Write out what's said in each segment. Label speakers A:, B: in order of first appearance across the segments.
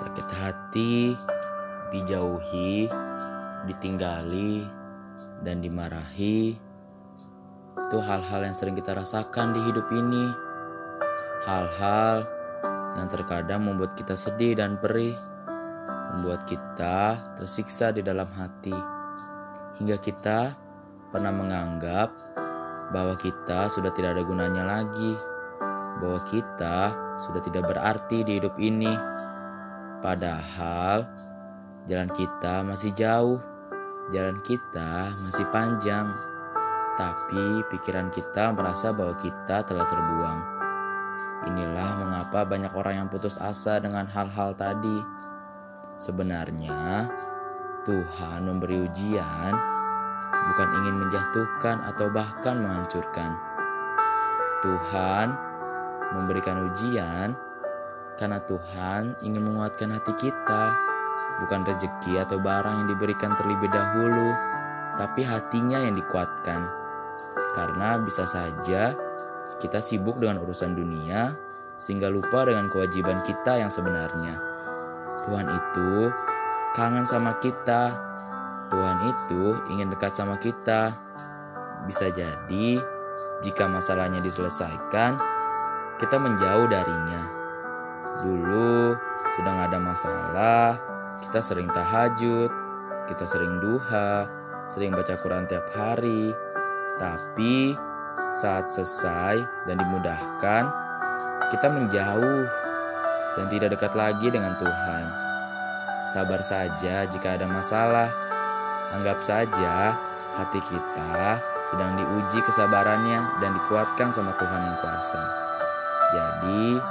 A: Sakit hati, dijauhi, ditinggali, dan dimarahi itu hal-hal yang sering kita rasakan di hidup ini. Hal-hal yang terkadang membuat kita sedih dan perih, membuat kita tersiksa di dalam hati, hingga kita pernah menganggap bahwa kita sudah tidak ada gunanya lagi, bahwa kita sudah tidak berarti di hidup ini. Padahal jalan kita masih jauh, jalan kita masih panjang, tapi pikiran kita merasa bahwa kita telah terbuang. Inilah mengapa banyak orang yang putus asa dengan hal-hal tadi. Sebenarnya, Tuhan memberi ujian bukan ingin menjatuhkan atau bahkan menghancurkan. Tuhan memberikan ujian karena Tuhan ingin menguatkan hati kita, bukan rezeki atau barang yang diberikan terlebih dahulu, tapi hatinya yang dikuatkan. Karena bisa saja kita sibuk dengan urusan dunia sehingga lupa dengan kewajiban kita yang sebenarnya. Tuhan itu kangen sama kita. Tuhan itu ingin dekat sama kita. Bisa jadi jika masalahnya diselesaikan, kita menjauh darinya. Dulu sedang ada masalah, kita sering tahajud, kita sering duha, sering baca Quran tiap hari. Tapi saat selesai dan dimudahkan, kita menjauh dan tidak dekat lagi dengan Tuhan. Sabar saja jika ada masalah. Anggap saja hati kita sedang diuji kesabarannya dan dikuatkan sama Tuhan yang kuasa. Jadi,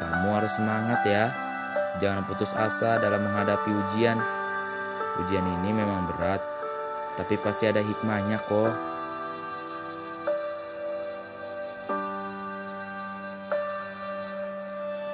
A: kamu harus semangat ya. Jangan putus asa dalam menghadapi ujian. Ujian ini memang berat, tapi pasti ada hikmahnya kok.